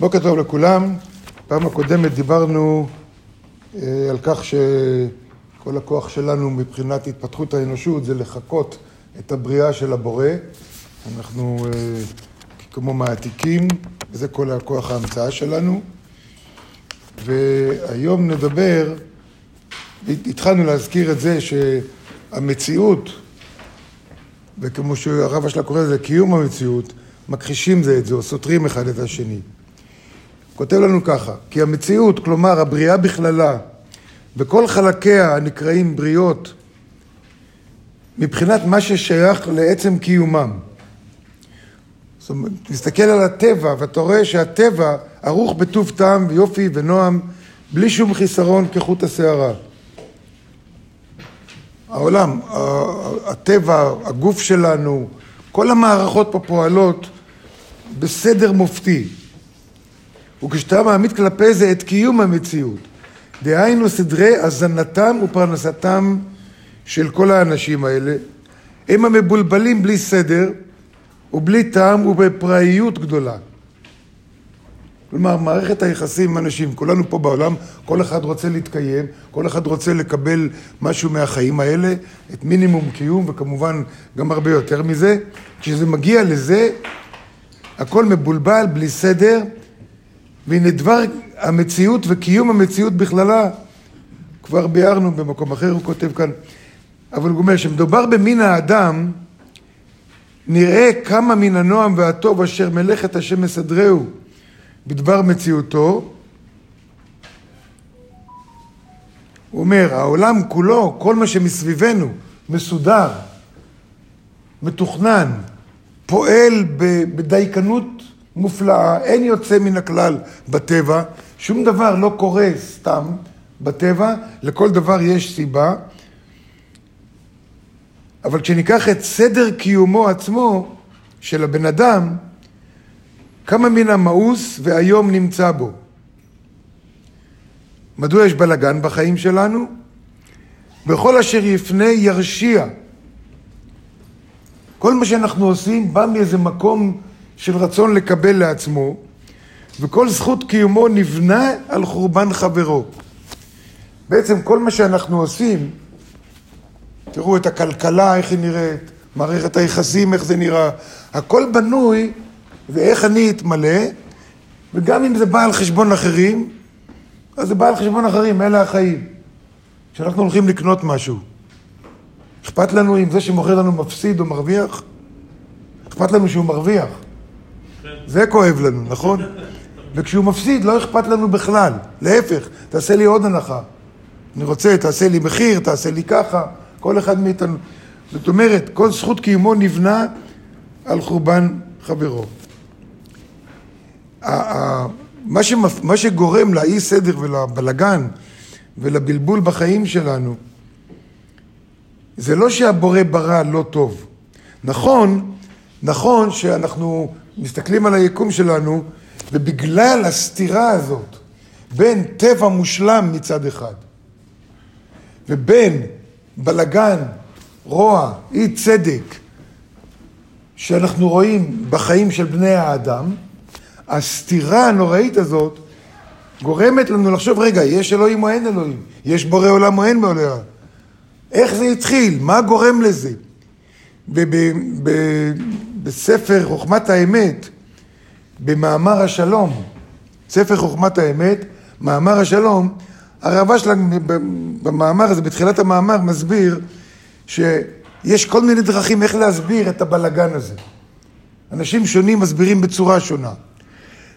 בוקר טוב לכולם. פעם הקודמת דיברנו אה, על כך שכל הכוח שלנו מבחינת התפתחות האנושות זה לחקות את הבריאה של הבורא. אנחנו אה, כמו מעתיקים, וזה כל הכוח ההמצאה שלנו. והיום נדבר, התחלנו להזכיר את זה שהמציאות, וכמו שהרב אשלה קורא לזה, קיום המציאות, מכחישים זה את זה או סותרים אחד את השני. כותב לנו ככה, כי המציאות, כלומר הבריאה בכללה, וכל חלקיה הנקראים בריות, מבחינת מה ששייך לעצם קיומם. זאת אומרת, תסתכל על הטבע ואתה רואה שהטבע ערוך בטוב טעם ויופי ונועם, בלי שום חיסרון כחוט השערה. העולם, הטבע, הגוף שלנו, כל המערכות פה פועלות בסדר מופתי. וכשאתה מעמיד כלפי זה את קיום המציאות, דהיינו סדרי הזנתם ופרנסתם של כל האנשים האלה, הם המבולבלים בלי סדר ובלי טעם ובפראיות גדולה. כלומר, מערכת היחסים עם אנשים, כולנו פה בעולם, כל אחד רוצה להתקיים, כל אחד רוצה לקבל משהו מהחיים האלה, את מינימום קיום, וכמובן גם הרבה יותר מזה. כשזה מגיע לזה, הכל מבולבל, בלי סדר, והנה דבר המציאות וקיום המציאות בכללה, כבר ביארנו במקום אחר, הוא כותב כאן, אבל הוא אומר שמדובר במין האדם, נראה כמה מן הנועם והטוב אשר מלאכת השם מסדרהו בדבר מציאותו. הוא אומר, העולם כולו, כל מה שמסביבנו, מסודר, מתוכנן, פועל בדייקנות מופלאה, אין יוצא מן הכלל בטבע, שום דבר לא קורה סתם בטבע, לכל דבר יש סיבה. אבל כשניקח את סדר קיומו עצמו של הבן אדם, כמה מן המאוס והיום נמצא בו. מדוע יש בלגן בחיים שלנו? בכל אשר יפנה ירשיע. כל מה שאנחנו עושים בא מאיזה מקום של רצון לקבל לעצמו, וכל זכות קיומו נבנה על חורבן חברו. בעצם כל מה שאנחנו עושים, תראו את הכלכלה, איך היא נראית, מערכת היחסים, איך זה נראה, הכל בנוי ואיך אני אתמלא, וגם אם זה בא על חשבון אחרים, אז זה בא על חשבון אחרים, אלה החיים. כשאנחנו הולכים לקנות משהו, אכפת לנו אם זה שמוכר לנו מפסיד או מרוויח? אכפת לנו שהוא מרוויח. זה כואב לנו, נכון? וכשהוא מפסיד, לא אכפת לנו בכלל. להפך, תעשה לי עוד הנחה. אני רוצה, תעשה לי מחיר, תעשה לי ככה, כל אחד מאיתנו. זאת אומרת, כל זכות קיומו נבנה על חורבן חברו. מה, שמפ... מה שגורם לאי סדר ולבלגן ולבלבול בחיים שלנו, זה לא שהבורא ברא לא טוב. נכון, נכון שאנחנו מסתכלים על היקום שלנו, ובגלל הסתירה הזאת בין טבע מושלם מצד אחד, ובין בלגן, רוע, אי צדק, שאנחנו רואים בחיים של בני האדם, הסתירה הנוראית הזאת גורמת לנו לחשוב, רגע, יש אלוהים או אין אלוהים? יש בורא עולם או אין בורא עולם? איך זה התחיל? מה גורם לזה? בספר חוכמת האמת, במאמר השלום, ספר חוכמת האמת, מאמר השלום, הרב אשלג במאמר הזה, בתחילת המאמר, מסביר שיש כל מיני דרכים איך להסביר את הבלגן הזה. אנשים שונים מסבירים בצורה שונה.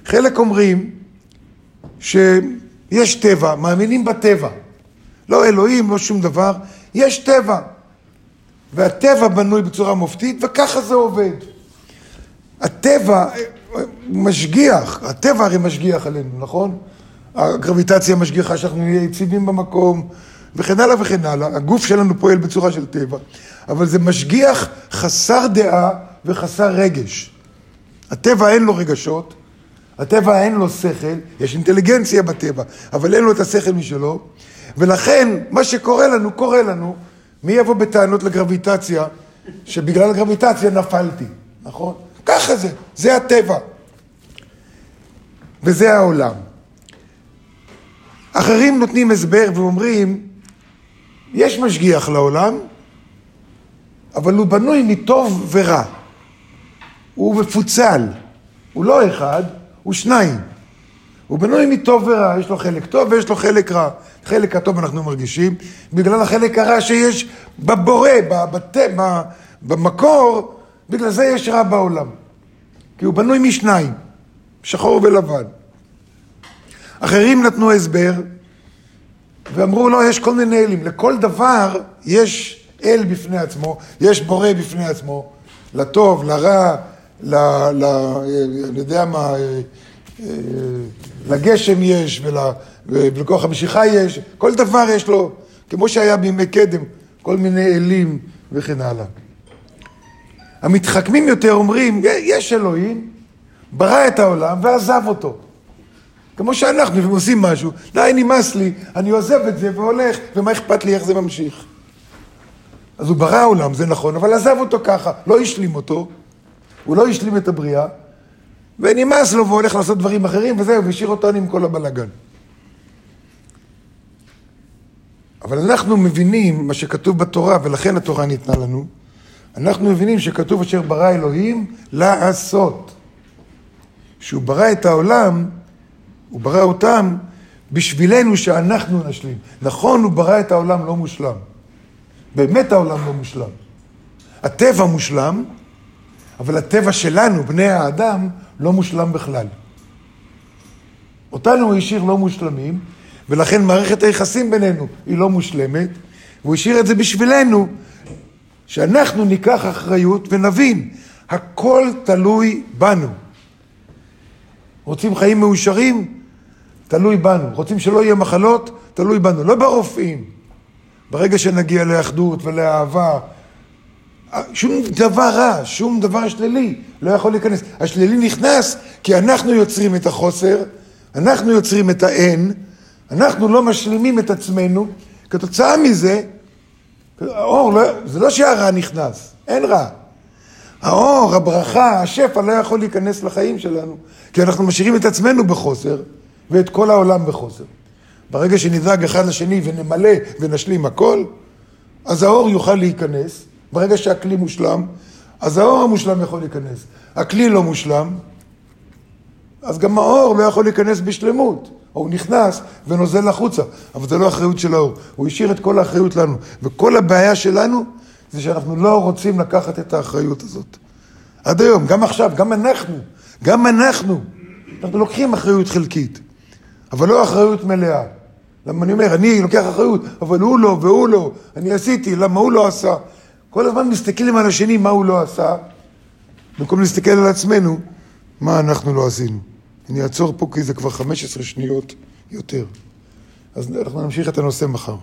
חלק אומרים שיש טבע, מאמינים בטבע. לא אלוהים, לא שום דבר, יש טבע. והטבע בנוי בצורה מופתית, וככה זה עובד. הטבע משגיח, הטבע הרי משגיח עלינו, נכון? הגרביטציה משגיחה שאנחנו נהיה יציבים במקום, וכן הלאה וכן הלאה. הגוף שלנו פועל בצורה של טבע, אבל זה משגיח חסר דעה וחסר רגש. הטבע אין לו רגשות, הטבע אין לו שכל, יש אינטליגנציה בטבע, אבל אין לו את השכל משלו, ולכן מה שקורה לנו, קורה לנו. מי יבוא בטענות לגרביטציה, שבגלל הגרביטציה נפלתי, נכון? ככה זה, זה הטבע. וזה העולם. אחרים נותנים הסבר ואומרים, יש משגיח לעולם, אבל הוא בנוי מטוב ורע. הוא מפוצל, הוא לא אחד, הוא שניים. הוא בנוי מטוב ורע, יש לו חלק טוב ויש לו חלק רע. חלק הטוב אנחנו מרגישים, בגלל החלק הרע שיש בבורא, בבת... במקור, בגלל זה יש רע בעולם. כי הוא בנוי משניים, שחור ולבן. אחרים נתנו הסבר ואמרו לו, יש כל מיני אלים. לכל דבר יש אל בפני עצמו, יש בורא בפני עצמו, לטוב, לרע, ל... ל אני יודע מה, אה, אה, לגשם יש ול, ולכוח המשיכה יש, כל דבר יש לו, כמו שהיה בימי קדם, כל מיני אלים וכן הלאה. המתחכמים יותר אומרים, יש אלוהים, ברא את העולם ועזב אותו. כמו שאנחנו, לפעמים עושים משהו, די, נמאס לי, אני עוזב את זה והולך, ומה אכפת לי איך זה ממשיך? אז הוא ברא עולם, זה נכון, אבל עזב אותו ככה, לא השלים אותו, הוא לא השלים את הבריאה, ונמאס לו והולך לעשות דברים אחרים, וזהו, והשאיר אותנו עם כל הבלאגן. אבל אנחנו מבינים מה שכתוב בתורה, ולכן התורה ניתנה לנו, אנחנו מבינים שכתוב אשר ברא אלוהים לעשות. שהוא ברא את העולם, הוא ברא אותם בשבילנו שאנחנו נשלים. נכון, הוא ברא את העולם לא מושלם. באמת העולם לא מושלם. הטבע מושלם, אבל הטבע שלנו, בני האדם, לא מושלם בכלל. אותנו הוא השאיר לא מושלמים, ולכן מערכת היחסים בינינו היא לא מושלמת, והוא השאיר את זה בשבילנו, שאנחנו ניקח אחריות ונבין, הכל תלוי בנו. רוצים חיים מאושרים? תלוי בנו. רוצים שלא יהיה מחלות? תלוי בנו. לא ברופאים. ברגע שנגיע לאחדות ולאהבה, שום דבר רע, שום דבר שלילי לא יכול להיכנס. השלילי נכנס כי אנחנו יוצרים את החוסר, אנחנו יוצרים את האין, אנחנו לא משלימים את עצמנו, כתוצאה מזה, האור, לא, זה לא שהרע נכנס, אין רע. האור, הברכה, השפע לא יכול להיכנס לחיים שלנו, כי אנחנו משאירים את עצמנו בחוסר, ואת כל העולם בחוסר. ברגע שנדאג אחד לשני ונמלא ונשלים הכל, אז האור יוכל להיכנס. ברגע שהכלי מושלם, אז האור המושלם יכול להיכנס. הכלי לא מושלם, אז גם האור לא יכול להיכנס בשלמות. הוא נכנס ונוזל החוצה, אבל זה לא אחריות של האור. הוא השאיר את כל האחריות לנו. וכל הבעיה שלנו זה שאנחנו לא רוצים לקחת את האחריות הזאת. עד היום, גם עכשיו, גם אנחנו, גם אנחנו, אנחנו לוקחים אחריות חלקית, אבל לא אחריות מלאה. למה אני אומר, אני לוקח אחריות, אבל הוא לא והוא לא, אני עשיתי, למה הוא לא עשה? כל הזמן מסתכלים על השני מה הוא לא עשה, במקום להסתכל על עצמנו, מה אנחנו לא עשינו. אני אעצור פה כי זה כבר 15 שניות יותר. אז אנחנו נמשיך את הנושא מחר.